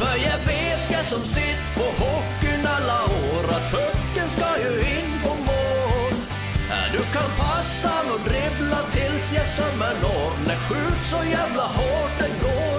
För jag vet jag som sitt på hockeyn alla år att pucken ska ju in på mål. Du kan passa och dribbla tills jag sömmer når. När skjut så jävla hårt den går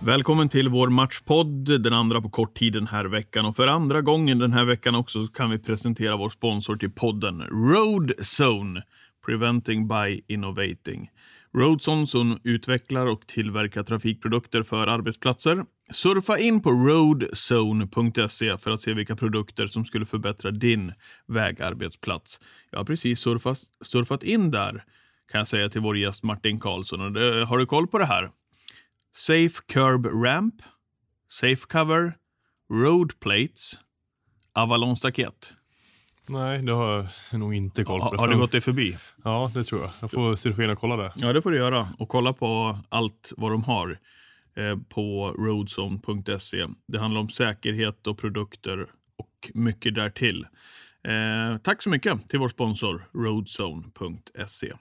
Välkommen till vår matchpodd, den andra på kort tid den här veckan. Och för andra gången den här veckan också så kan vi presentera vår sponsor till podden, Roadzone, Preventing by Innovating. Roadzone som utvecklar och tillverkar trafikprodukter för arbetsplatser. Surfa in på roadzone.se för att se vilka produkter som skulle förbättra din vägarbetsplats. Jag har precis surfat, surfat in där, kan jag säga till vår gäst Martin Karlsson. Och det, har du koll på det här? Safe Curb Ramp, Safe Cover, Road Plates, Avalon Staket. Nej, det har jag nog inte koll på. Ha, har du gått dig förbi? Ja, det tror jag. Jag får surfa in och kolla det. Ja, det får du göra. Och kolla på allt vad de har eh, på roadzone.se. Det handlar om säkerhet och produkter och mycket därtill. Eh, tack så mycket till vår sponsor roadzone.se.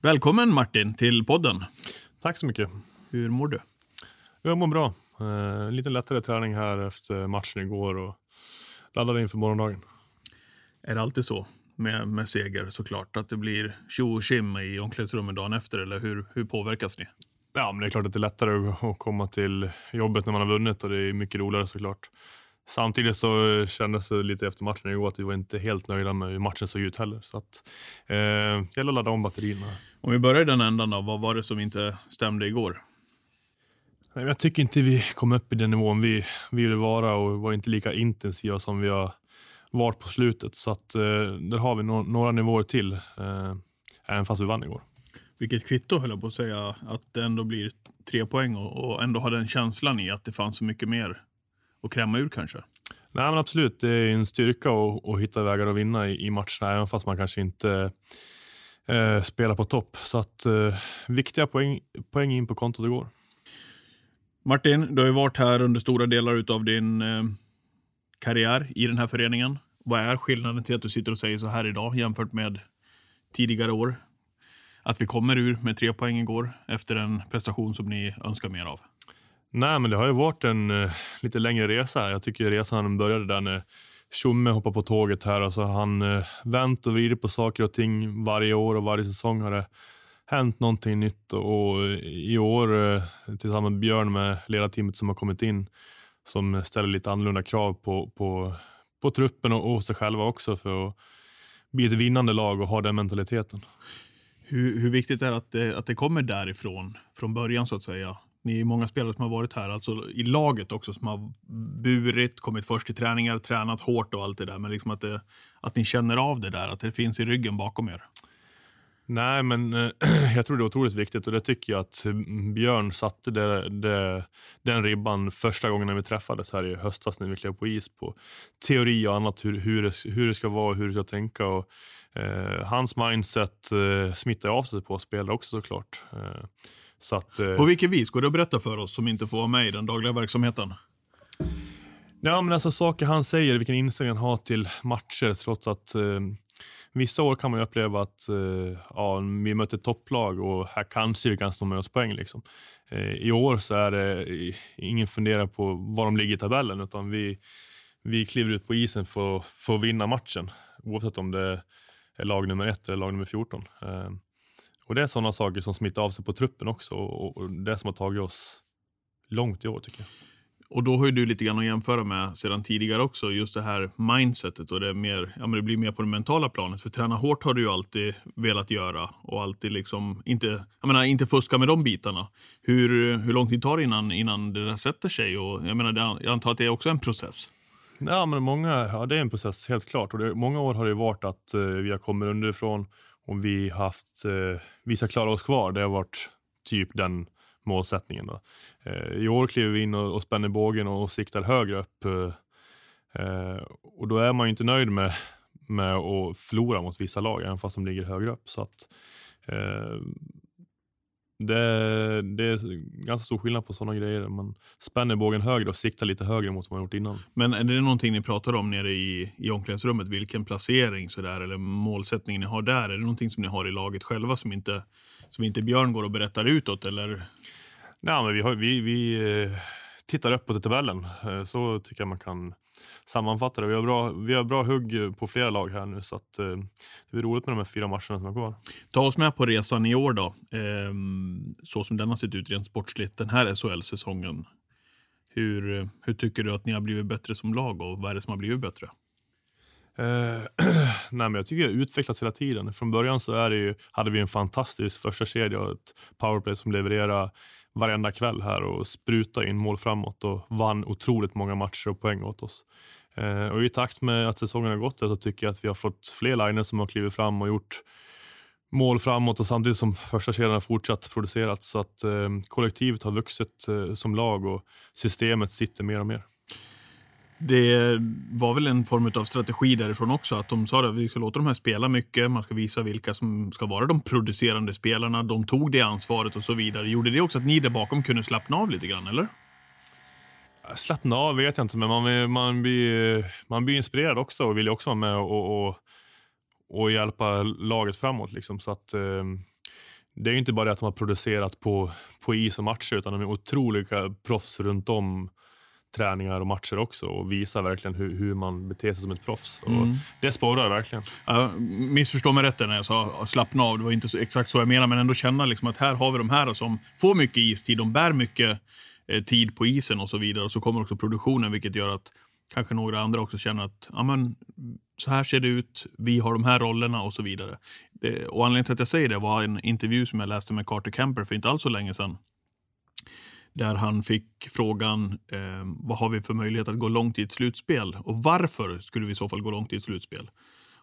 Välkommen Martin till podden. Tack så mycket. Hur mår du? Jag mår bra. Eh, lite lättare träning här efter matchen igår och laddade inför morgondagen. Är det alltid så med, med seger såklart? Att det blir tjo och tjim i omklädningsrummet dagen efter? Eller hur, hur påverkas ni? Ja, men det är klart att det är lättare att- komma till jobbet när man har vunnit och det är mycket roligare såklart. Samtidigt så kändes det lite efter matchen igår att vi var inte helt nöjda med hur matchen såg ut heller. Så att, eh, gäller att ladda om batterierna. Om vi börjar i den ändan då, vad var det som inte stämde igår? Nej, Jag tycker inte vi kom upp i den nivån vi, vi ville vara och var inte lika intensiva som vi har varit på slutet. Så att, eh, där har vi no några nivåer till, eh, även fast vi vann igår. Vilket kvitto höll jag på att säga, att det ändå blir tre poäng och, och ändå ha den känslan i att det fanns så mycket mer att kräma ur kanske. Nej, men absolut, det är en styrka att, att hitta vägar att vinna i, i matcherna, även fast man kanske inte eh, spelar på topp. Så att, eh, viktiga poäng, poäng in på kontot igår. Martin, du har ju varit här under stora delar av din eh, karriär i den här föreningen. Vad är skillnaden till att du sitter och säger så här idag jämfört med tidigare år? Att vi kommer ur med tre poäng igår efter en prestation som ni önskar mer av. Nej, men det har ju varit en uh, lite längre resa. Jag tycker resan började där när Tjomme hoppade på tåget här. Alltså han uh, vänt och vridit på saker och ting varje år och varje säsong har det hänt någonting nytt. Och i år eh, tillsammans med Björn med ledarteamet som har kommit in som ställer lite annorlunda krav på, på, på truppen och, och sig själva också för att bli ett vinnande lag och ha den mentaliteten. Hur, hur viktigt är det att, det att det kommer därifrån, från början så att säga? Ni är många spelare som har varit här, alltså i laget också, som har burit, kommit först till träningar, tränat hårt och allt det där. Men liksom att, det, att ni känner av det där, att det finns i ryggen bakom er. Nej, men eh, jag tror det är otroligt viktigt och det tycker jag att Björn satte det, det, den ribban första gången när vi träffades här i höstas när vi klev på is på teori och annat, hur, hur, det, hur det ska vara och hur det ska tänka. Och, eh, hans mindset eh, smittar av sig på spelare också såklart. Eh, så att, eh, På vilket vis? Går det att berätta för oss som inte får vara med i den dagliga verksamheten? Ja, men alltså saker han säger, vilken inställning han har till matcher, trots att eh, vissa år kan man ju uppleva att eh, ja, vi möter ett topplag och här kanske vi kan stå med oss poäng. Liksom. Eh, I år så är det eh, ingen funderar på var de ligger i tabellen, utan vi, vi kliver ut på isen för, för att vinna matchen, oavsett om det är lag nummer ett eller lag nummer 14. Eh, och Det är sådana saker som smittar av sig på truppen också och, och det som har tagit oss långt i år tycker jag. Och då har ju du lite grann att jämföra med sedan tidigare också, just det här mindsetet och det, är mer, ja, men det blir mer på det mentala planet. För träna hårt har du ju alltid velat göra och alltid liksom inte, jag menar, inte fuska med de bitarna. Hur, hur lång tid tar det innan, innan det där sätter sig? Och jag, menar, det, jag antar att det är också en process. Ja, men många, ja, det är en process helt klart. Och det, många år har det varit att eh, vi har kommit underifrån och vi har haft, eh, vi ska klara oss kvar. Det har varit typ den målsättningen. Då. Eh, I år kliver vi in och, och spänner bågen och, och siktar högre upp. Eh, eh, och då är man ju inte nöjd med, med att förlora mot vissa lag, även fast de ligger högre upp. Så att, eh, det, det är ganska stor skillnad på sådana grejer. Man spänner bågen högre och siktar lite högre mot vad man gjort innan. Men är det någonting ni pratar om nere i, i omklädningsrummet? Vilken placering sådär, eller målsättning ni har där? Är det någonting som ni har i laget själva som inte, som inte Björn går och berättar utåt? Eller? Nej, men vi, har, vi, vi eh, tittar uppåt i tabellen. Eh, så tycker jag man kan sammanfatta det. Vi har bra, vi har bra hugg på flera lag här nu så att, eh, det blir roligt med de här fyra matcherna som är kvar. Ta oss med på resan i år då. Ehm, så som den har sett ut rent sportsligt den här SHL-säsongen. Hur, hur tycker du att ni har blivit bättre som lag och vad är det som har blivit bättre? Eh, nej, men jag tycker det har utvecklats hela tiden. Från början så är det ju, hade vi en fantastisk första kedja och ett powerplay som levererade varenda kväll här och spruta in mål framåt och vann otroligt många matcher och poäng åt oss. Eh, och I takt med att säsongen har gått så tycker jag att vi har fått fler liners som har klivit fram och gjort mål framåt och samtidigt som första kedjan har fortsatt producerat så att eh, kollektivet har vuxit eh, som lag och systemet sitter mer och mer. Det var väl en form av strategi därifrån också. Att de sa att vi ska låta de här spela mycket. Man ska visa vilka som ska vara de producerande spelarna. De tog det ansvaret och så vidare. Gjorde det också att ni där bakom kunde slappna av lite grann, eller? Slappna av vet jag inte, men man, man, blir, man blir inspirerad också och vill också vara med och, och, och hjälpa laget framåt. Liksom. Så att, eh, det är inte bara det att de har producerat på, på is och matcher, utan de är otroliga proffs runt om träningar och matcher också och visa verkligen hur, hur man beter sig som ett proffs. Mm. det sporrar verkligen. Ja, missförstå mig rätt när jag sa slappna av. Det var inte så, exakt så jag menade, men ändå känna liksom att här har vi de här som får mycket istid. De bär mycket eh, tid på isen och så vidare. Och så kommer också produktionen, vilket gör att kanske några andra också känner att ja, men, så här ser det ut, vi har de här rollerna och så vidare. Det, och anledningen till att jag säger det var en intervju som jag läste med Carter Kemper för inte alls så länge sedan där han fick frågan eh, vad har vi för möjlighet att gå långt i ett slutspel och varför skulle vi i så fall gå långt i ett slutspel?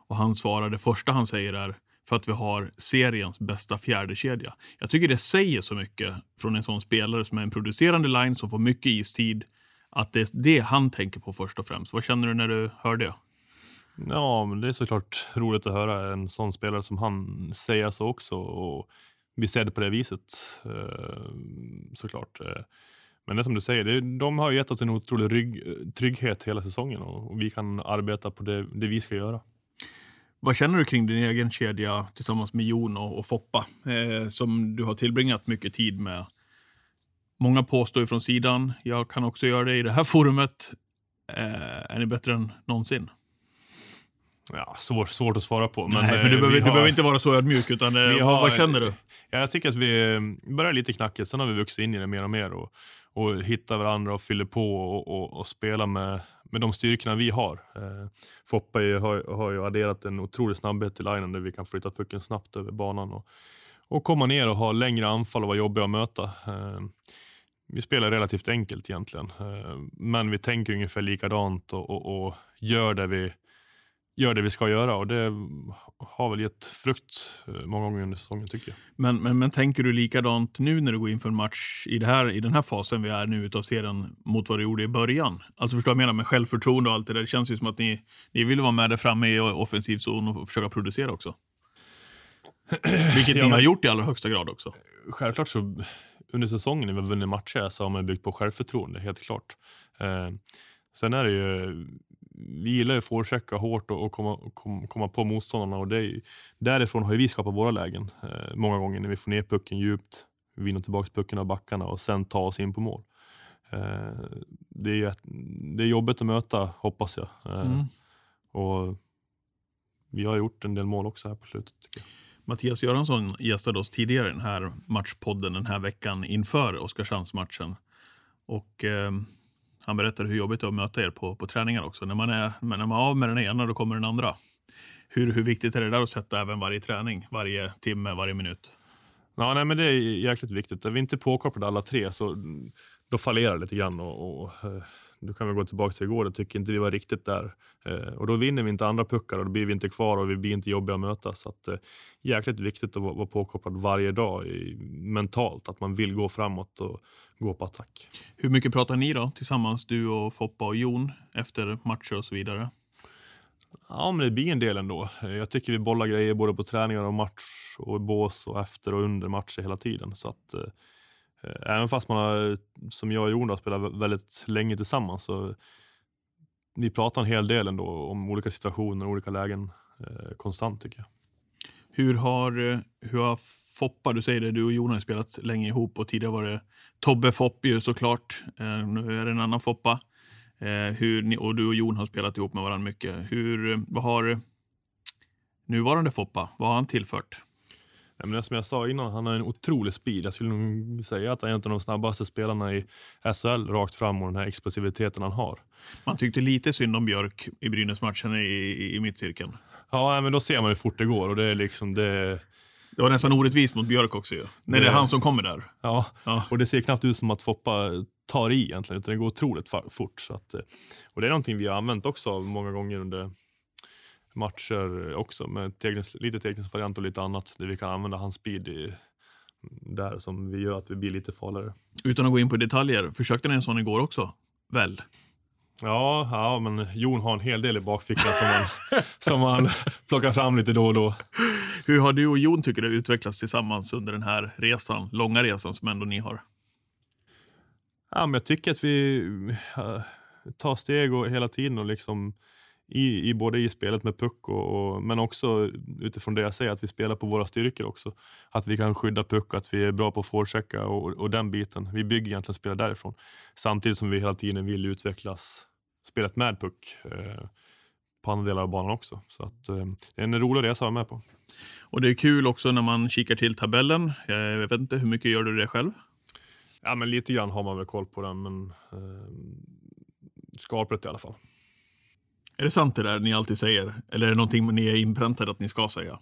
Och han svarade, det första han säger är för att vi har seriens bästa fjärdekedja. Jag tycker det säger så mycket från en sån spelare som är en producerande line som får mycket istid, att det är det han tänker på först och främst. Vad känner du när du hör det? Ja, men det är såklart roligt att höra en sån spelare som han säga så också. Och vi ser det på det viset eh, såklart. Eh, men det som du säger, de har gett oss en otrolig rygg, eh, trygghet hela säsongen och vi kan arbeta på det, det, vi ska göra. Vad känner du kring din egen kedja tillsammans med Jon och, och Foppa eh, som du har tillbringat mycket tid med? Många påstår från sidan, jag kan också göra det i det här forumet. Eh, är ni bättre än någonsin? Ja, svår, svårt att svara på. Men, Nej, men du, behöver, har, du behöver inte vara så ödmjuk, utan har, vad, vad, känner du? Ja, jag tycker att vi börjar lite knackigt, sen har vi vuxit in i det mer och mer och, och hittar varandra och fyller på och, och, och spelar med, med de styrkorna vi har. Eh, Foppa har, har ju adderat en otrolig snabbhet till linjen där vi kan flytta pucken snabbt över banan och, och komma ner och ha längre anfall och vara jobbiga att möta. Eh, vi spelar relativt enkelt egentligen, eh, men vi tänker ungefär likadant och, och, och gör det vi gör det vi ska göra och det har väl gett frukt eh, många gånger under säsongen tycker jag. Men, men, men tänker du likadant nu när du går in för en match i, det här, i den här fasen vi är nu utav serien mot vad du gjorde i början? Alltså förstår jag menar med självförtroende och allt det där. Det känns ju som att ni, ni vill vara med där framme i offensiv zon och försöka producera också. Vilket ja, ni har gjort i allra högsta grad också. Självklart så under säsongen när vi har vunnit matcher så har man byggt på självförtroende, helt klart. Eh, sen är det ju vi gillar ju att forechecka hårt och, och komma, kom, komma på motståndarna och det, därifrån har vi skapat våra lägen eh, många gånger när vi får ner pucken djupt, vinner tillbaka pucken av backarna och sen ta oss in på mål. Eh, det, är, det är jobbigt att möta, hoppas jag. Eh, mm. Och vi har gjort en del mål också här på slutet. Mattias Göransson gästade oss tidigare i den här matchpodden den här veckan inför Oskarshamnsmatchen. Och eh, han berättade hur jobbigt det är att möta er på, på träningar också. När man, är, när man är av med den ena, då kommer den andra. Hur, hur viktigt är det där att sätta även varje träning, varje timme, varje minut? Ja, nej, men det är jäkligt viktigt. Är vi inte påkopplade alla tre så då fallerar det lite grann. Och, och, eh, eh, då kan vi gå tillbaka till igår, då tycker inte vi var riktigt där. Eh, och då vinner vi inte andra puckar och då blir vi inte kvar och vi blir inte jobbiga att möta. Så att, eh, jäkligt viktigt att vara, påkopplad varje dag i, mentalt, att man vill gå framåt och gå på attack. Hur mycket pratar ni då tillsammans, du och Foppa och Jon, efter matcher och så vidare? Ja, men det blir en del ändå. Jag tycker vi bollar grejer både på träningar och match och i bås och efter och under matcher hela tiden. Så att, eh, Eh, även fast man har, eh, som jag och Jonas spelat väldigt länge tillsammans så vi pratar en hel del ändå om olika situationer och olika lägen eh, konstant tycker jag. Hur har, eh, hur har Foppa, du säger det, du och Jonas har spelat länge ihop och tidigare var det Tobbe Fopp ju såklart. Eh, nu är det en annan Foppa. Eh, hur ni, och du och Jon har spelat ihop med varandra mycket. Hur, vad har nuvarande Foppa, vad har han tillfört? Ja, men som jag sa innan, han har en otrolig speed. Jag skulle nog säga att han är en av de snabbaste spelarna i SHL rakt fram och den här explosiviteten han har. Man tyckte lite synd om Björk i Brynäs-matchen i, i, i mittcirkeln. Ja, men då ser man hur fort det går och det är liksom det. Det var nästan orättvist mot Björk också ju. När det är han som kommer där. Ja, Ja. och det ser knappt ut som att Foppa tar i egentligen, utan det går otroligt fort. Så att, eh, och det är någonting vi har använt också många gånger under matcher också, med teknisk, lite teknisk variant och lite annat, där vi kan använda hans speed i, där som vi gör att vi blir lite farligare. Utan att gå in på detaljer, försökte ni en sån igår också? Väl? Ja, ja, men Jon har en hel del i bakfickan som man, som man plockar fram lite då och då. Hur har du och Jon tycker det utvecklats tillsammans under den här resan, långa resan som ändå ni har? Ja, men jag tycker att vi äh, tar steg och hela tiden och liksom i, i både i spelet med puck och, och, men också utifrån det jag säger att vi spelar på våra styrkor också. Att vi kan skydda puck, att vi är bra på att forechecka och, och den biten. Vi bygger egentligen spelet därifrån. Samtidigt som vi hela tiden vill utvecklas spelet med puck eh, på andra delar av banan också. Så att, eh, det är en rolig resa att vara med på. Och det är kul också när man kikar till tabellen. Jag vet inte, hur mycket gör du det själv? Ja, men lite grann har man väl koll på den, men eh, skarpret i alla fall. Är det sant det där ni alltid säger? Eller är det någonting ni är inpräntade att ni ska säga?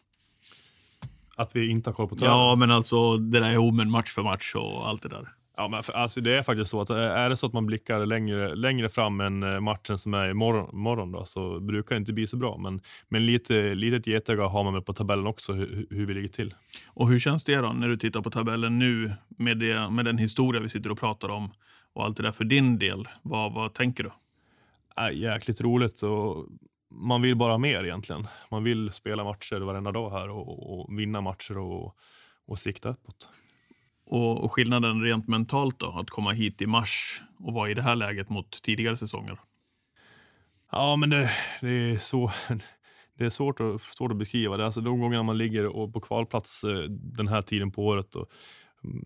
Att vi inte har koll på tabellen. Ja, men alltså det där är omen match för match och allt det där. Ja, men för, alltså det är faktiskt så att eh, är det så att man blickar längre, längre fram än eh, matchen som är imorgon morgon då, så brukar det inte bli så bra. Men, men lite litet getöga har man väl på tabellen också, hur, hur vi ligger till. Och hur känns det då när du tittar på tabellen nu med, det, med den historia vi sitter och pratar om och allt det där för din del? Vad, vad tänker du? Äh, jäkligt roligt och man vill bara mer egentligen. Man vill spela matcher varenda dag här och, och vinna matcher och, och sikta uppåt. Och, och skillnaden rent mentalt då, att komma hit i mars och vara i det här läget mot tidigare säsonger? Ja, men det, det är så. Det är svårt att, svårt att beskriva. Det är alltså de gångerna man ligger och på kvalplats eh, den här tiden på året och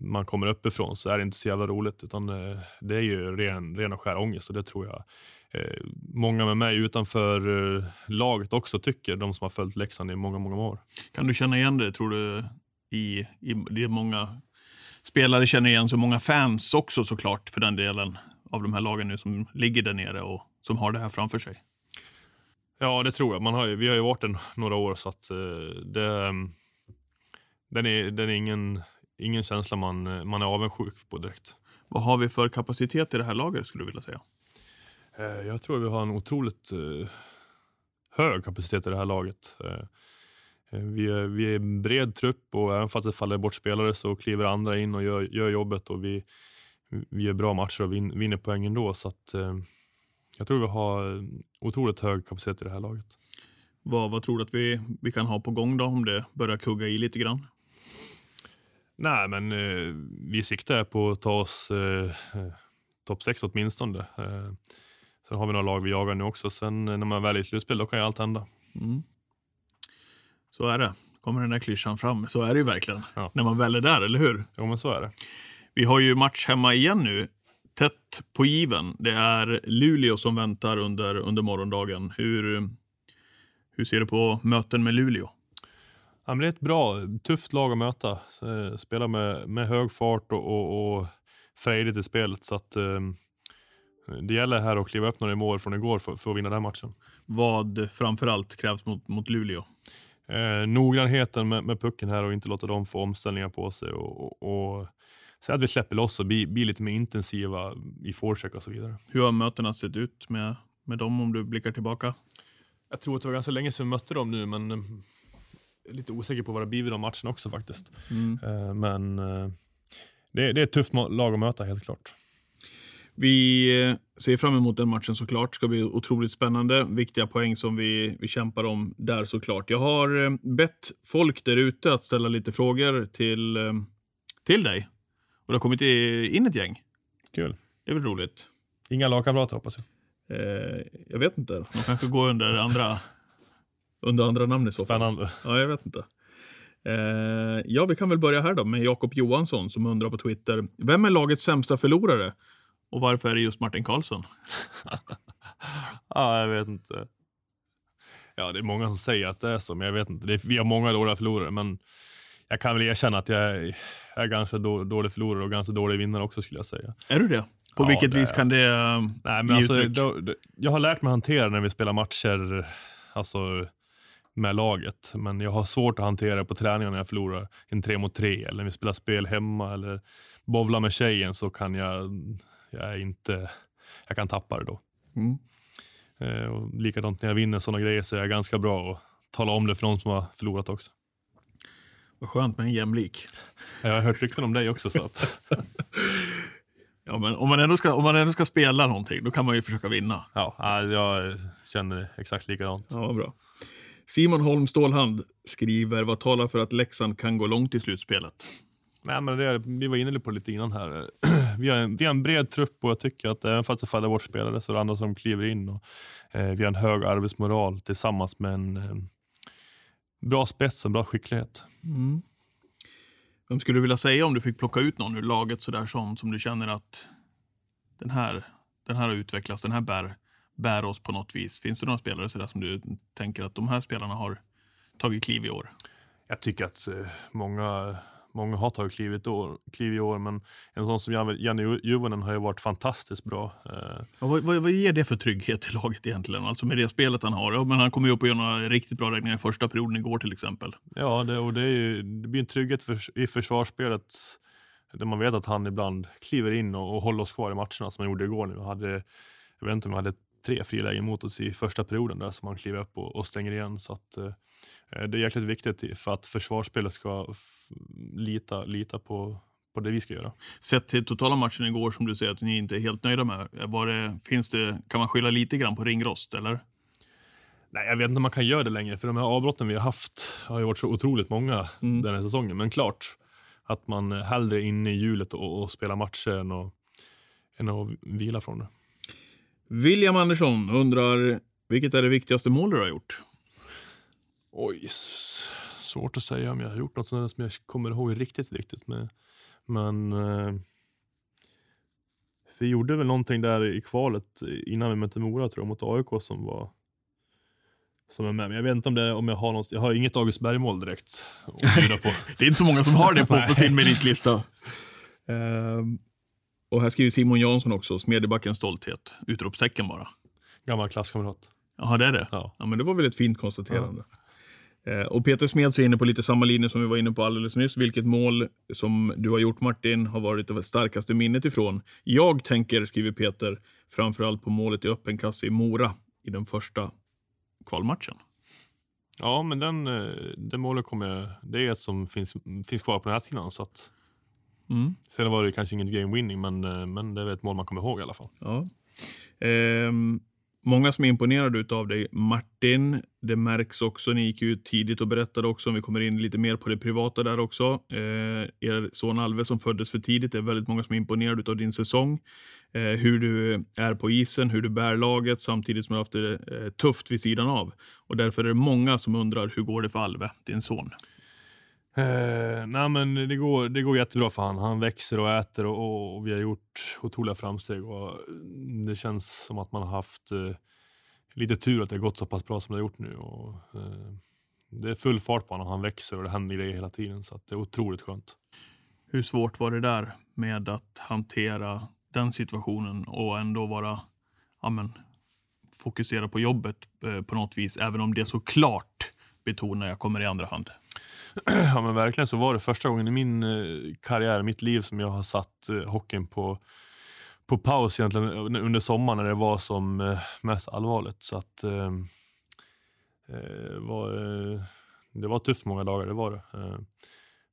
man kommer uppifrån så är det inte så jävla roligt. Utan eh, det är ju ren, ren och skär ångest och det tror jag många med mig utanför eh, laget också tycker. De som har följt Leksand i många, många år. Kan du känna igen det, tror du? I, i, det är många spelare känner igen så många fans också såklart för den delen av de här lagen nu som ligger där nere och som har det här framför sig. Ja, det tror jag. Man har ju, vi har ju varit en, några år så att eh, det, den är, den är ingen, ingen känsla man, man är avundsjuk på direkt. Vad har vi för kapacitet i det här laget skulle du vilja säga? Eh, Jag tror vi har en otroligt eh, hög kapacitet i det här laget. Eh, Vi är, vi är en bred trupp och även fast det faller bort spelare så kliver andra in och gör, gör jobbet och vi, vi gör bra matcher och vin, vinner poäng ändå. Så att, jag tror vi har otroligt hög kapacitet i det här laget. Vad, vad tror du att vi, vi kan ha på gång då om det börjar kugga i lite grann? Nej, men eh, vi siktar på att ta oss eh, eh, topp 6 åtminstone. Eh, sen har vi några lag vi jagar nu också. Sen eh, när man väl är i slutspel, då kan ju allt hända. Mm. Så är det. Kommer den där klyschan fram. Så är det ju verkligen. Ja. När man väl är där, eller hur? Jo, men så är det. Vi har ju match hemma igen nu. Tätt på given. Det är Luleå som väntar under, under morgondagen. Hur, hur ser du på möten med Luleå? Ja, men det är ett bra, tufft lag att möta. Eh, Spela med, med hög fart och, och, och frejdigt i spelet. Så att, eh, det gäller här att kliva upp några mål från igår för, för att vinna den här matchen. Vad framförallt krävs mot, mot Luleå? Eh, noggrannheten med, med pucken här och inte låta dem få omställningar på sig. Och, och, och så att vi släpper loss och blir, blir lite mer intensiva i forecheck och så vidare. Hur har mötena sett ut med, med dem om du blickar tillbaka? Jag tror att det var ganska länge sedan vi mötte dem nu, men eh, jag är lite osäker på vad det blir vid de matcherna också faktiskt. Mm. Eh, men eh, det, det är ett tufft lag att möta helt klart. Vi eh, ser fram emot den matchen såklart. Det ska bli otroligt spännande. Viktiga poäng som vi, vi kämpar om där såklart. Jag har eh, bett folk där ute att ställa lite frågor till, eh, till dig. Och det har kommit in ett gäng. Kul. Det är väl roligt. Inga lagkamrater hoppas jag. Eh, jag vet inte. De kanske går under andra, under andra namn i så fall. Spännande. Ja, jag vet inte. Eh, ja, vi kan väl börja här då med Jakob Johansson som undrar på Twitter. Vem är lagets sämsta förlorare? Och varför är det just Martin Karlsson? ja, jag vet inte. Ja, det är många som säger att det är så, men jag vet inte. Är, vi har många dåliga förlorare, men jag kan väl erkänna att jag är, jag är ganska då, dålig förlorare och ganska dålig vinnare också skulle jag säga. Är du det? På Ja, vilket det vis kan det uh, Nej, men ge alltså, uttryck? då, då, jag har lärt mig hantera när vi spelar matcher alltså, med laget, men jag har svårt att hantera det på träningen när jag förlorar en tre mot tre eller när vi spelar spel hemma eller bowlar med tjejen så kan jag, jag är inte, jag kan tappa det då. Mm. Eh, och likadant när jag vinner sådana grejer så är jag ganska bra att tala om det för de som har förlorat också. Vad skönt med en jämlik. Jag har hört rykten om dig också. Så att, Ja, men om man, ändå ska, om man ändå ska spela någonting, då kan man ju försöka vinna. ja, ja, jag känner exakt likadant. Ja, bra. Simon Holm Stålhand skriver, vad talar för att Leksand kan gå långt i slutspelet? Nej, men det, vi var inne på lite innan här. Vi har, en, vi har en bred trupp och jag tycker att även fast det faller bort spelare så är det andra som kliver in. Och, eh, vi har en hög arbetsmoral tillsammans med en eh, bra spets och bra skicklighet. Mm. Vem skulle du vilja säga om du fick plocka ut någon ur laget sådär som, som du känner att den här, den här har utvecklats, den här bär, bär oss på något vis. Finns det några spelare sådär som du tänker att de här spelarna har tagit kliv i år? Jag tycker att eh, många, många har tagit kliv i, ett år, kliv i år, men en sån som Janne Juvonen har ju varit fantastiskt bra. Eh, Ja, vad, vad, vad ger det för trygghet till laget egentligen? Alltså med det spelet han har. Ja, men han kommer ju upp och gör några riktigt bra räddningar i första perioden igår till exempel. Ja, det, och det, är ju, det blir en trygghet för, i försvarsspelet där man vet att han ibland kliver in och, och håller oss kvar i matcherna som han gjorde igår. Nu. Hade, jag vet inte om vi hade tre frilägen mot oss i första perioden där som han kliver upp och, och stänger igen. Så att, eh, det är jäkligt viktigt för att försvarsspelet ska lita, lita på, på det vi ska göra. Sett till totala matchen igår som du säger att ni inte är helt nöjda med. Var det, finns det, kan man skylla lite grann på ringrost eller? Nej, jag vet inte om man kan göra det längre, för de här avbrotten vi har haft har varit så otroligt många Mm. den här säsongen. Men klart att man hellre är inne i hjulet och, och spelar matcher än att, än att vila från det. William Andersson undrar, vilket är det viktigaste mål du har gjort? Oj, svårt att säga om jag har gjort något som jag kommer ihåg riktigt riktigt. Men, men eh, vi gjorde väl någonting där i kvalet innan vi mötte Mora tror jag, mot AIK som var som är med. Men jag vet inte om, det, om jag har något, jag har inget August Berg-mål direkt att bjuda på. Det är inte så många som har det på, på sin meritlista. Ehm, och här skriver Simon Jansson också, Smedjebackens stolthet. Utropstecken bara. Gammal klasskamrat. Jaha, det är det? Ja. Ja, men det var väl ett fint konstaterande. Eh, och Peter Smeds är inne på lite samma linje som vi var inne på alldeles nyss. Vilket mål som du har gjort Martin har varit det starkaste minnet ifrån? Jag tänker, skriver Peter, framförallt på målet i öppen kasse i Mora i den första kvalmatchen. Ja, men den, eh, det målet kommer jag, det är ett som finns, finns kvar på näthinnan. Så att, Mm. sen var det kanske inget game winning, men, eh, men det är ett mål man kommer ihåg i alla fall. Ja. Ehm, många som är imponerade av dig, Martin. Det märks också. Ni gick ut tidigt och berättade också, om vi kommer in lite mer på det privata där också. Eh, er son Alve som föddes för tidigt, det är väldigt många som är imponerade av din säsong. Eh, hur du är på isen, hur du bär laget samtidigt som du har haft det eh, tufft vid sidan av. Och därför är det många som undrar, hur går det för Alve, din son? Eh, nej men det går, det går jättebra för han. Han växer och äter och, och, och vi har gjort otroliga framsteg. Och eh, det känns som att man har haft eh, lite tur att det har gått så pass bra som det har gjort nu. Och, eh, det är full fart på honom. Han växer och det händer grejer hela tiden. Så att det är otroligt skönt. Hur svårt var det där med att hantera den situationen och ändå vara amen, fokusera på jobbet eh, på något vis, även om det såklart betonar jag kommer i andra hand. ja men verkligen så var det första gången i min eh, karriär, mitt liv som jag har satt eh, hockeyn på, på paus egentligen eh, under sommaren när det var som mest allvarligt. Så att eh, var, det var tufft många dagar, det var det.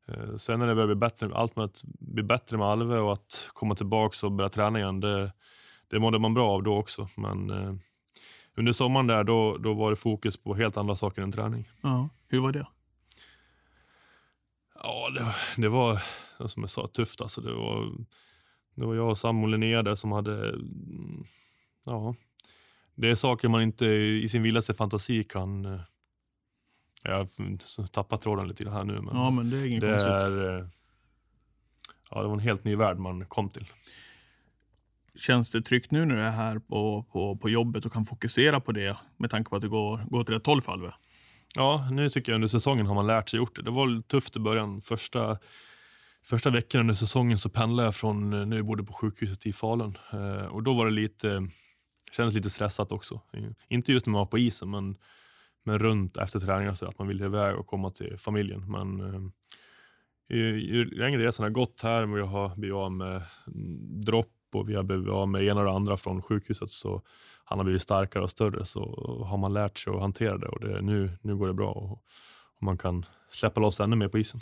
Eh, sen när det började bli bättre, allt med att bli bättre med Alve och att komma tillbaka och börja träna igen, det, det mådde man bra av då också. Men eh, under sommaren där, då, då var det fokus på helt andra saker än träning. Ja. Hur var det? Ja, det, det var som jag sa, tufft. Alltså. Det, var, det var jag och Sam och Linnea där som hade... mm, Ja, det är saker man inte i sin vildaste fantasi kan... eh, Jag har tappat tråden lite här nu, men, Ja, men det är inget det konstigt. är... eh, Ja, det var en helt ny värld man kom till. Känns det tryggt nu när du är här på, på, på jobbet och kan fokusera på det med tanke på att det går, går åt rätt håll för Alve? Ja, nu tycker jag under säsongen har man lärt sig gjort det. Det var tufft i början. Första, första veckan under säsongen så pendlade jag från nu när vi bodde på sjukhuset i Falun. Eh, och då var det lite, kändes lite stressat också. Inte just när man var på isen, men, men runt efter träningen så att man ville iväg och komma till familjen. Men eh, ju, ju längre resan har gått här, och jag har blivit av med dropp och vi har blivit av med ena och det andra från sjukhuset så han har blivit starkare och större så har man lärt sig att hantera det och det, nu, nu går det bra och, och man kan släppa loss ännu mer på isen.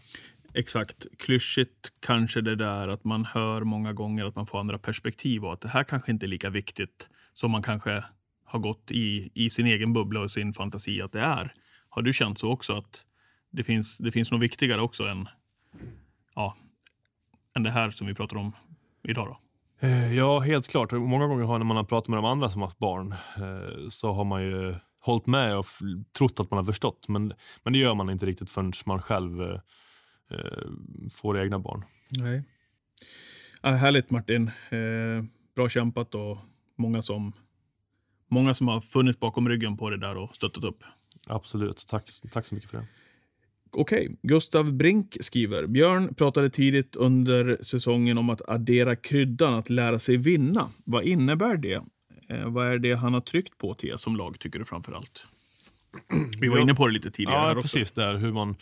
Exakt. Klyschigt kanske det där att man hör många gånger att man får andra perspektiv och att det här kanske inte är lika viktigt som man kanske har gått i, i sin egen bubbla och sin fantasi att det är. Har du känt så också att det finns, det finns något viktigare också än, ja, än det här som vi pratar om idag? Då? Eh, Ja, helt klart. Många gånger har när man har pratat med de andra som haft barn eh, så har man ju hållit med och trott att man har förstått. Men, men det gör man inte riktigt förrän man själv eh, får egna barn. Nej. Ja, härligt Martin. Bra kämpat och många som, många som har funnits bakom ryggen på det där och stöttat upp. Absolut. Tack, tack så mycket för det. Okej, Gustav Brink skriver. Björn pratade tidigt under säsongen om att addera kryddan, att lära sig vinna. Vad innebär det? Eh, vad är det han har tryckt på till er som lag, tycker du framför allt? Vi var Ja. inne på det lite tidigare. Ja, här också. precis. Där, hur, man,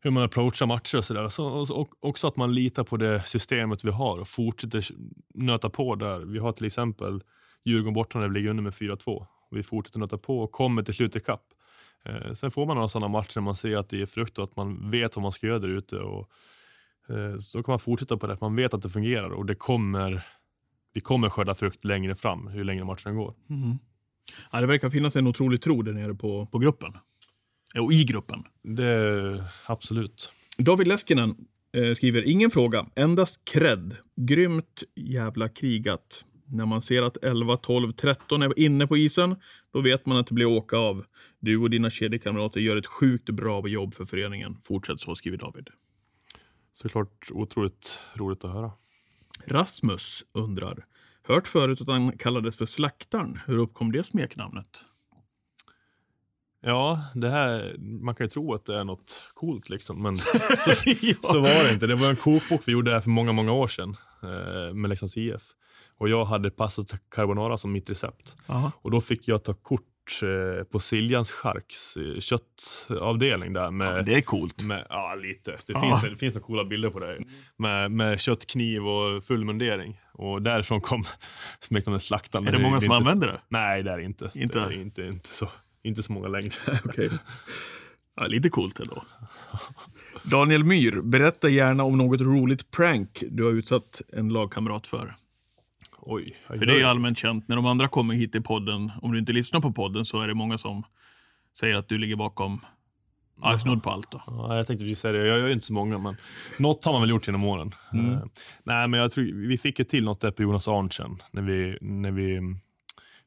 hur man approachar matcher och sådär. Så, och, och också att man litar på det systemet vi har och fortsätter nöta på där. Vi har till exempel Djurgården borta när vi ligger under med 4-2. Vi fortsätter nöta på och kommer till slut ikapp. Eh, sen får man några sådana matcher man ser att det är frukt och att man vet vad man ska göra där ute. Och, eh, så då kan man fortsätta på det. Man vet att det fungerar och det kommer, vi kommer skörda frukt längre fram, hur längre matchen går. Mhm. Ja, det verkar finnas en otrolig tro där nere på, på gruppen. Eh, Och i gruppen. Det, absolut. David Leskinen eh, skriver, ingen fråga, endast cred. Grymt jävla krigat. När man ser att 11, 12, 13 är inne på isen, då vet man att det blir åka av. Du och dina kedjekamrater gör ett sjukt bra jobb för föreningen. Fortsätt så, skriver David. Såklart otroligt roligt att höra. Rasmus undrar, hört förut att han kallades för Slaktaren. Hur uppkom det smeknamnet? Ja, det här, man kan ju tro att det är något coolt liksom, men så, så var det inte. Det var en kokbok vi gjorde här för många, många år sedan med Leksands IF. Och jag hade pasta carbonara som mitt recept. Aha. Och då fick jag ta kort eh, på Siljans Charks eh, köttavdelning där med, Det är coolt. med ja, lite. Det, Ja. finns, det finns några coola bilder på det. Med, med köttkniv och full mundering. Och därifrån kom smeknamnet Slaktaren. Är det många är som inte- använder det? Nej, det är det inte. Inte? Det är inte, inte, så, inte så många längre. Okej. Ja, lite coolt ändå. Daniel Myhr, berätta gärna om något roligt prank du har utsatt en lagkamrat för. Oj, För det är ju allmänt känt, när de andra kommer hit i podden, om du inte lyssnar på podden så är det många som säger att du ligger bakom ja, snudd på allt. Då. Ja, jag tänkte precis säga det. Jag gör ju inte så många, men något har man väl gjort genom åren. Mm. Eh, nej, men jag tror vi fick ju till något där på Jonas Arntzen när vi, när vi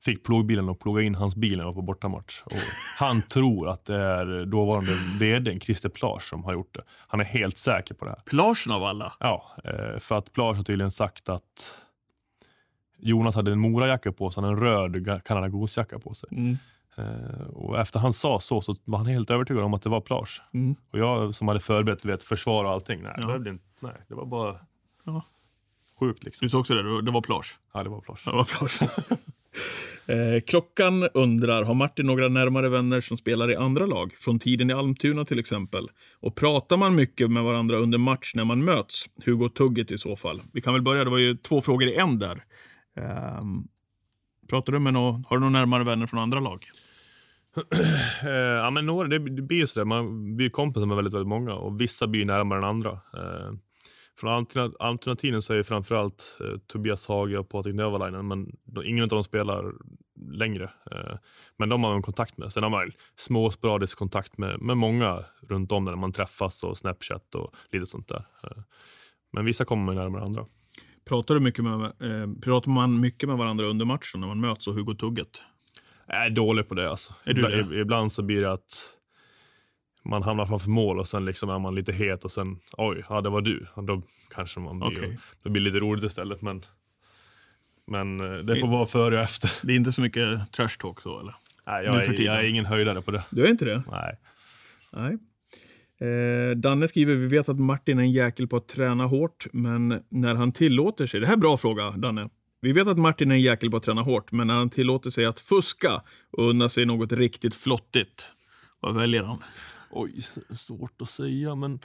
fick plogbilen och ploga in hans bil när vi var på bortamatch. Och han tror att det är dåvarande vdn Christer Plage som har gjort det. Han är helt säker på det här. Plagen av alla. Ja, eh, för att Plage har tydligen sagt att Jonas hade en morajacka på sig, han en röd Canada Goose-jacka på sig. Mm. Eh, och efter han sa så, så var han helt övertygad om att det var Plage. Mm. Och jag som hade förberett vet, försvar och allting, nej, Ja. det, behövde inte, nej det var bara Ja. sjukt liksom. Du sa också det, det var plage. Ja, det var Plage. Det var plage. eh, klockan undrar, har Martin några närmare vänner som spelar i andra lag? Från tiden i Almtuna till exempel. Och pratar man mycket med varandra under match när man möts? Hur går tugget i så fall? Vi kan väl börja, det var ju två frågor i en där. Um, pratar du med någon, har du några närmare vänner från andra lag? Eh, ja, men några, det, det blir ju sådär, man blir kompisar med väldigt, väldigt många och vissa blir närmare än andra. Eh, från alterna- alternativen så är ju framförallt eh, Tobias Hage och Patrik Növalainen, men de, ingen av dem spelar längre. Eh, men de har man kontakt med. Sen har man små sporadisk kontakt med, med många runt om när man träffas och Snapchat och lite sånt där. Eh, men vissa kommer man närmare andra. Pratar, du mycket med, eh, pratar man mycket med varandra under matchen när man möts och hur går tugget? Jag är dålig på det. Alltså. Är du ibland, det? ibland så blir det att man hamnar framför mål och sen liksom är man lite het och sen oj, ja det var du. Då kanske man blir, Okej. då blir det lite roligt istället. Men, men eh, det får vara före och efter. Det är inte så mycket trash talk så eller? Nej, jag, är, jag är ingen höjdare på det. Du är inte det? Nej. Nej. Eh, Danne skriver, vi vet att Martin är en jäkel på att träna hårt, men när han tillåter sig, det här är en bra fråga Danne. Vi vet att Martin är en jäkel på att träna hårt, men när han tillåter sig att fuska och unna sig något riktigt flottigt, vad väljer han? Oj, svårt att säga men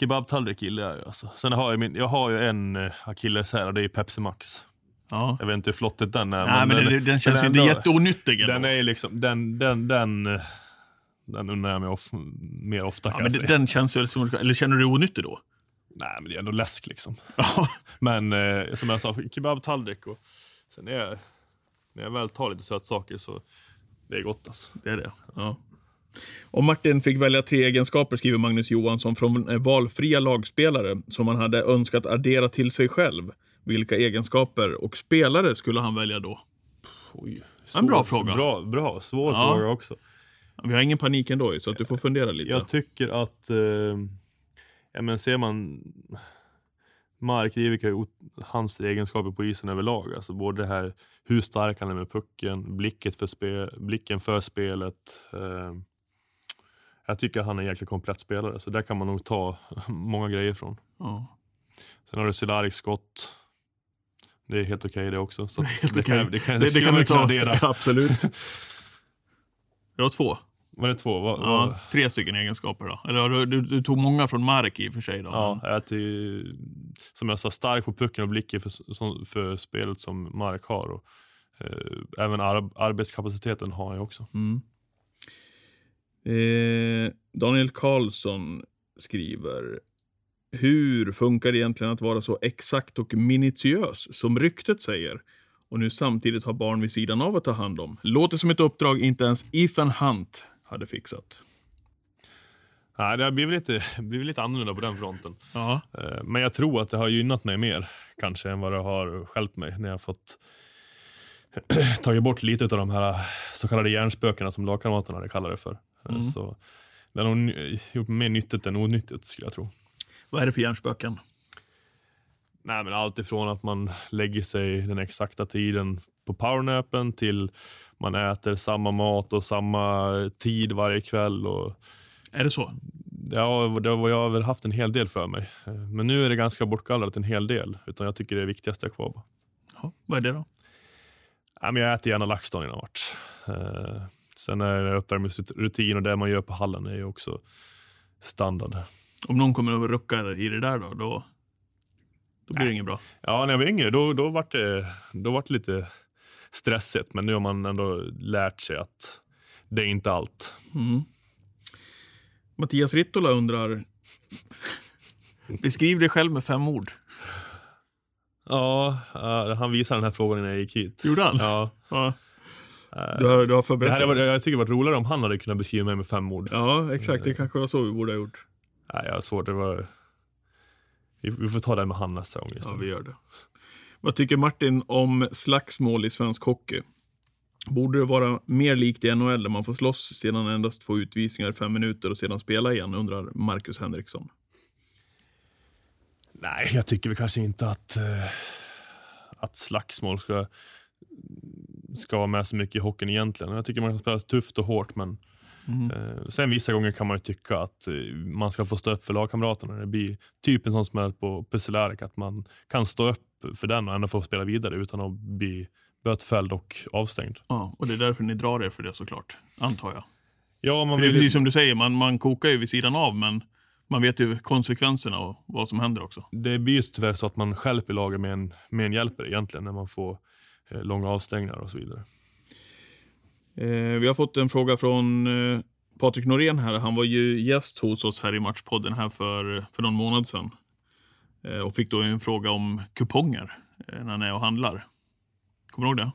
kebabtallrik gillar jag ju alltså. Sen har jag, min, jag har ju en eh, akilleshäl och det är Pepsi Max. Ja. Jag vet inte hur flottigt den är. Nej, men den, den känns ju inte jätteonyttig. Den är liksom, den, den, den, eh, den unnar jag mig of, mer ofta ja, men den, den känns väl som, eller känner du dig onyttig då? Nej men det är ändå läsk liksom. Men eh, som jag sa, kebabtallrik och sen är jag, när jag väl tar lite sötsaker så det är gott alltså. Det är det. Ja. Om Martin fick välja tre egenskaper, skriver Magnus Johansson, från eh, valfria lagspelare som han hade önskat addera till sig själv. Vilka egenskaper och spelare skulle han välja då? Oj, En bra svår- fråga. Bra, bra svår Ja. fråga också. Vi har ingen panik ändå, så att du får fundera lite. Jag tycker att, eh, ja, men ser man Mark Rivik har gjort hans egenskaper på isen överlag. Alltså både det här hur stark han är med pucken, blicket för spel, blicken för spelet. Eh, jag tycker han är en jäkligt komplett spelare, så där kan man nog ta många grejer från. Ja. Sen har du Cehlárik skott. Det är helt okej det också. Så Helt det, okej. kan, det kan, Det, det kan du ta. addera. Absolut. Jag har två. Var det två? Vad, Ja, vad, tre stycken egenskaper då. Eller du, du, du tog många från Mark i och för sig. Då. Ja, jag är till, som jag sa, stark på pucken och blicken för, som, för spelet som Mark har. Och, eh, även ar, arbetskapaciteten har jag också. Mm. Eh, Daniel Karlsson skriver. Hur funkar det egentligen att vara så exakt och minutiös som ryktet säger? Och nu samtidigt ha barn vid sidan av att ta hand om. Låter som ett uppdrag inte ens Ethan Hunt hade fixat. Nej, det har blivit lite, blivit lite annorlunda på den fronten. Ja. Eh, men jag tror att det har gynnat mig mer kanske än vad det har stjälpt mig när jag har fått tagit bort lite av de här så kallade hjärnspökena som lagkamraterna hade kallat det för. Eh, Mm. Så det har gjort mer nyttigt än onyttigt skulle jag tro. Vad är det för hjärnspöken? Nej, men allt ifrån att man lägger sig den exakta tiden på powernappen till man äter samma mat och samma tid varje kväll. Och, Är det så? ja, det har jag väl haft en hel del för mig. Eh, Men nu är det ganska bortgallrat en hel del. Utan jag tycker det är kvar. bara. Ja. Vad är det då? Nej, men jag äter gärna LaxTon innan match. Sen är uppvärmningsrutin och det man gör på hallen är ju också standard. Om någon kommer att rucka i det där då, då, då blir det inget bra. Ja, när jag var yngre då, då var det, då var det lite stressigt. Men nu har man ändå lärt sig att det är inte allt. Mm. Mattias Rittola undrar. Beskriv dig själv med fem ord. Ja, han visade den här frågan när jag gick hit. Gjorde han? Ja, Ja. Du har, du har det förberett hade dig? varit, jag tycker det varit roligare om han hade kunnat beskriva mig med fem ord. Ja, exakt. Det kanske var så vi borde ha gjort. Nej, jag har svårt. Det var... vi, får ta det med han nästa gång Ja, vi gör det. Vad tycker Martin om slagsmål i svensk hockey? Borde det vara mer likt i NHL där man får slåss sedan endast få utvisningar i fem minuter och sedan spela igen, undrar Marcus Henriksson. Nej, jag tycker väl kanske inte att, eh, att slagsmål ska, ska vara med så mycket i hockeyn egentligen. Jag tycker man kan spela tufft och hårt, men Mm. eh, sen vissa gånger kan man ju tycka att eh, man ska få stå upp för lagkamraterna. Det blir typ en sån smäll på Pussilärik, att man kan stå upp för den och ändå få spela vidare utan att bli bötfälld och avstängd. Ja, och det är därför ni drar er för det såklart, antar jag. Ja, man För det är vill, precis som du säger, man, man kokar ju vid sidan av, men man vet ju konsekvenserna och vad som händer också. det blir ju tyvärr så att man stjälper laget med en, med en hjälper egentligen när man får långa avstängningar och så vidare. Eh, vi har fått en fråga från eh, Patrik Norén här. Han var ju gäst hos oss här i Matchpodden här för, för någon månad sedan. Eh, och fick då en fråga om kuponger eh, när han är och handlar. Kommer du ihåg det?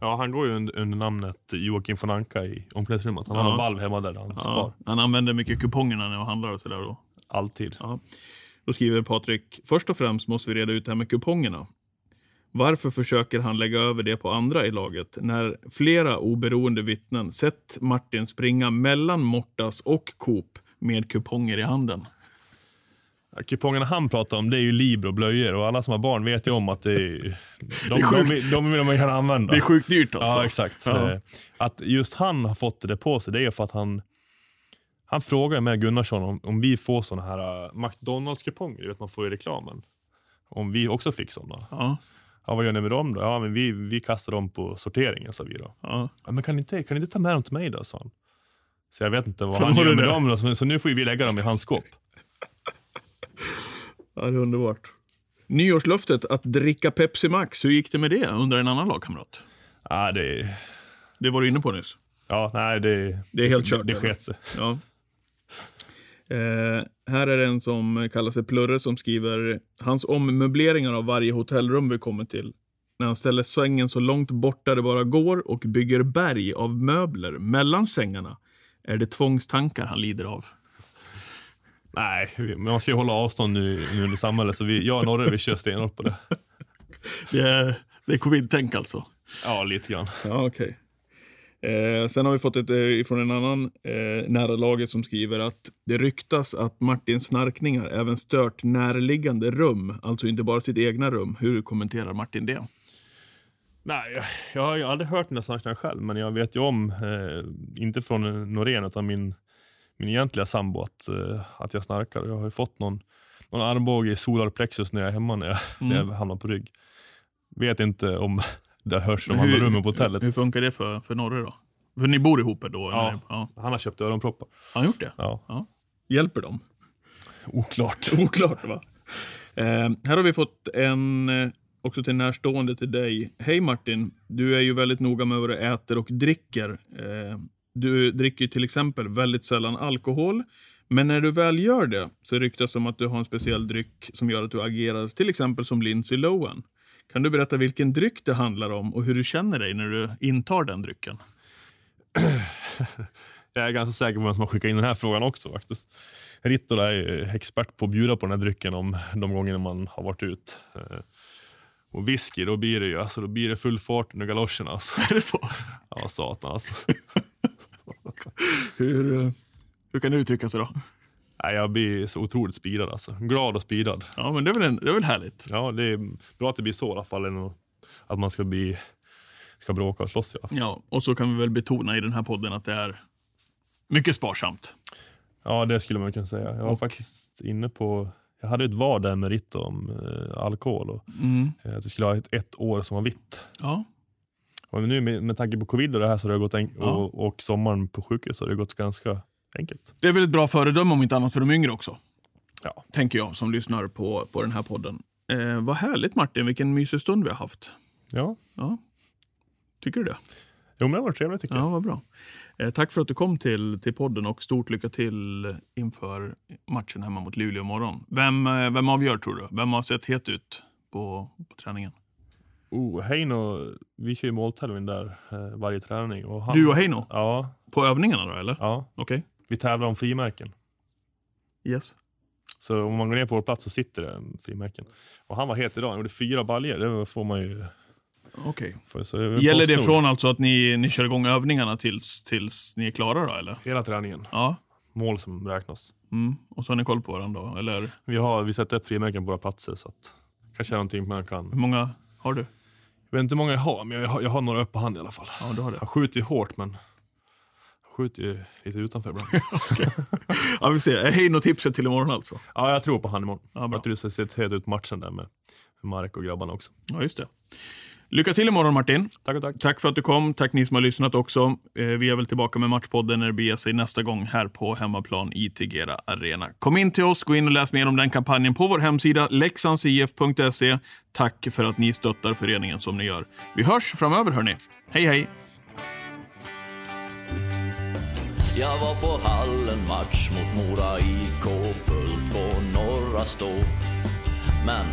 Ja, han går ju under, under namnet Joakim von Anka i omklädningsrummet. Han Ja. har en valv hemma där han Ja, spar. han använder mycket kuponger när han är och handlar och sådär. Då. Alltid. Ja. Då skriver Patrik, först och främst måste vi reda ut det här med kupongerna. Varför försöker han lägga över det på andra i laget när flera oberoende vittnen sett Martin springa mellan Mortas och Coop med kuponger i handen? Ja, Kupongerna han pratar om det är ju Libro och blöjor och alla som har barn vet ju om att det är, de, är sjukt. de, de vill man kan använda. Det är sjukt dyrt alltså. Ja, exakt. Ja. Eh, Att just han har fått det på sig, det är för att han han frågar med Gunnarsson om, om vi får såna här uh, McDonalds-kuponger, du vet man får i reklamen. Om vi också fick såna. Ja, Ja, vad gör ni med dem då? Ja, men vi, vi kastar dem på sorteringen, sa vi då. ja. Ja, men kan ni, inte, kan ni inte ta med dem till mig då, sa han. Så jag vet inte vad Så han gör med det? dem då, så, så nu får vi lägga dem i hans skåp. ja, det är underbart. Nyårslöftet att dricka Pepsi Max, hur gick det med det under en annan lagkamrat? Ja, det, Det var du inne på nyss. ja, nej, det, Det är helt kört, Det, det sket sig. Ja. Eh, här är det en som kallar sig Plurre som skriver hans ommöbleringar av varje hotellrum vi kommer till. När han ställer sängen så långt borta det bara går och bygger berg av möbler mellan sängarna är det tvångstankar han lider av. Nej, man ska ju hålla avstånd nu, nu i samhället, så vi, jag och Norre vi kör stenhårt på det. Det är, det är covid-tänk alltså. Ja, lite grann. Ja, okej. Eh, sen har vi fått ett eh, från en annan eh, nära laget som skriver att det ryktas att Martins snarkningar även stört närliggande rum, alltså inte bara sitt egna rum. Hur kommenterar Martin det? Nej, jag, jag har ju aldrig hört den där snarkningen själv, men jag vet ju om, eh, inte från Norén, utan min, min egentliga sambo, att, eh, att jag snarkar. Jag har ju fått någon, någon armbåge i solar plexus när jag är hemma, när jag, när jag hamnar på rygg. Vet inte om det hörs de andra rummen på hotellet. Hur funkar det för, för Norre då? För ni bor ihop då? Ja. eller? ja. Han har köpt öronproppar. Har han gjort det? Ja. Hjälper de? Oklart. Oklart va? Eh, här har vi fått en, eh, också till närstående till dig. Hej Martin, du är ju väldigt noga med vad du äter och dricker. Eh, du dricker till exempel väldigt sällan alkohol. Men när du väl gör det så ryktas det om att du har en speciell dryck som gör att du agerar till exempel som Lindsay Lohan. Kan du berätta vilken dryck det handlar om och hur du känner dig när du intar den drycken? Jag är ganska säker på vem som har skickat in den här frågan också faktiskt. Rittola är expert på att bjuda på den här drycken om de gångerna man har varit ut. Eh, Och whisky, då blir det ju alltså, då blir det full fart under galoscherna. Alltså. Är det så? Ja, satan alltså. Hur, eh, hur kan det uttrycka sig Nej, jag blir så otroligt speedad alltså. Glad och speedad. Ja, men det är väl, en, det är väl härligt? Ja, det är bra att det blir så i alla fall, än att- man ska bli ska bråka och slåss i alla fall. Ja, och så kan vi väl betona i den här podden att det är mycket sparsamt. Ja, det skulle man kunna säga. Jag var faktiskt inne på, jag hade ett vad där med Ritto om eh, alkohol och eh, att det skulle ha ett, ett år som var vitt. Ja. Och nu med, med tanke på covid och det här så har det gått en, Ja. och, och sommaren på sjukhus har det gått ganska enkelt. Det är väl ett bra föredöme om inte annat för de yngre också. Ja. Tänker jag som lyssnar på, på den här podden. Eh, vad härligt Martin, vilken mysig stund vi har haft. Ja, Ja. Tycker du det? jo, men det var trevligt tycker jag. Ja, vad bra. Eh, tack för att du kom till, till podden och stort lycka till inför matchen hemma mot Luleå imorgon. Vem, eh, vem avgör tror du? Vem har sett het ut på, på träningen? Oh, Heino, vi kör ju måltävling där eh, varje träning. Och han, Du och Heino? Ja, På övningarna då eller? ja, Okej. Vi tävlar om frimärken. Yes. Så om man går ner på vår plats så sitter det frimärken. Och han var het idag, han gjorde fyra baljor. Det får man ju... Okej. Är Gäller det från alltså att ni, ni kör igång övningarna tills, tills ni är klara då eller? Hela träningen. Ja. Mål som räknas. Mm. Och så har ni koll på varandra då, eller? Vi, har, vi sätter upp frimärken på våra platser så att kanske är någonting man kan... Hur många har du? Jag vet inte hur många jag har, men jag har, jag har några upp på hand i alla fall. Ja, du har det. Han skjuter ju hårt, men skjuter ju lite utanför ibland. Ja, vi ser. Hej, något tipset till imorgon alltså. ja, jag tror på han imorgon. Ja, bra. jag tror det ser helt ut matchen där med Marek och grabbarna också. Ja, just det. Lycka till imorgon Martin. Tack och tack. Tack för att du kom. Tack ni som har lyssnat också. Eh, Vi är väl tillbaka med Matchpodden när det beger sig nästa gång här på hemmaplan i Tegera Arena. Kom in till oss, gå in och läs mer om den kampanjen på vår hemsida leksandsif.se. Tack för att ni stöttar föreningen som ni gör. Vi hörs framöver hörni. Hej hej! Jag var på hallen match mot Mora IK fullt på norra stå. Men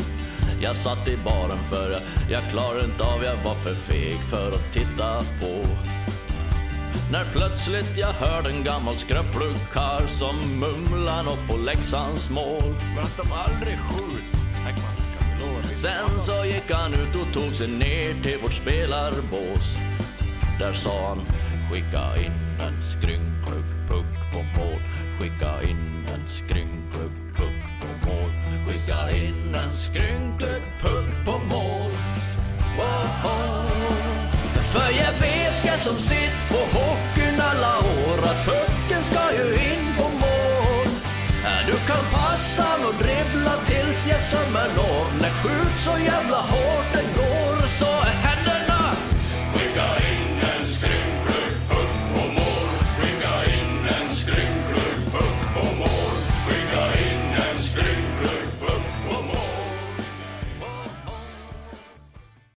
jag satt i baren för jag, klarade inte av, jag var för feg för att titta på. När plötsligt jag hörde en gammal skröplig karl som mumlar nåt på Leksands mål. Men att de aldrig skjut. Sen så gick han ut och tog sig ner till vårt spelarbås. Där sa han skicka in en mål. Skicka in en skrynklig puck på mål. Skicka in en skrynklig puck på mål. Woho. För jag vet jag som sitt på hockeyn alla år att pucken ska ju in på mål. Du kan passa och dribbla tills jag sömmer når. När skjut så jävla hårt det går.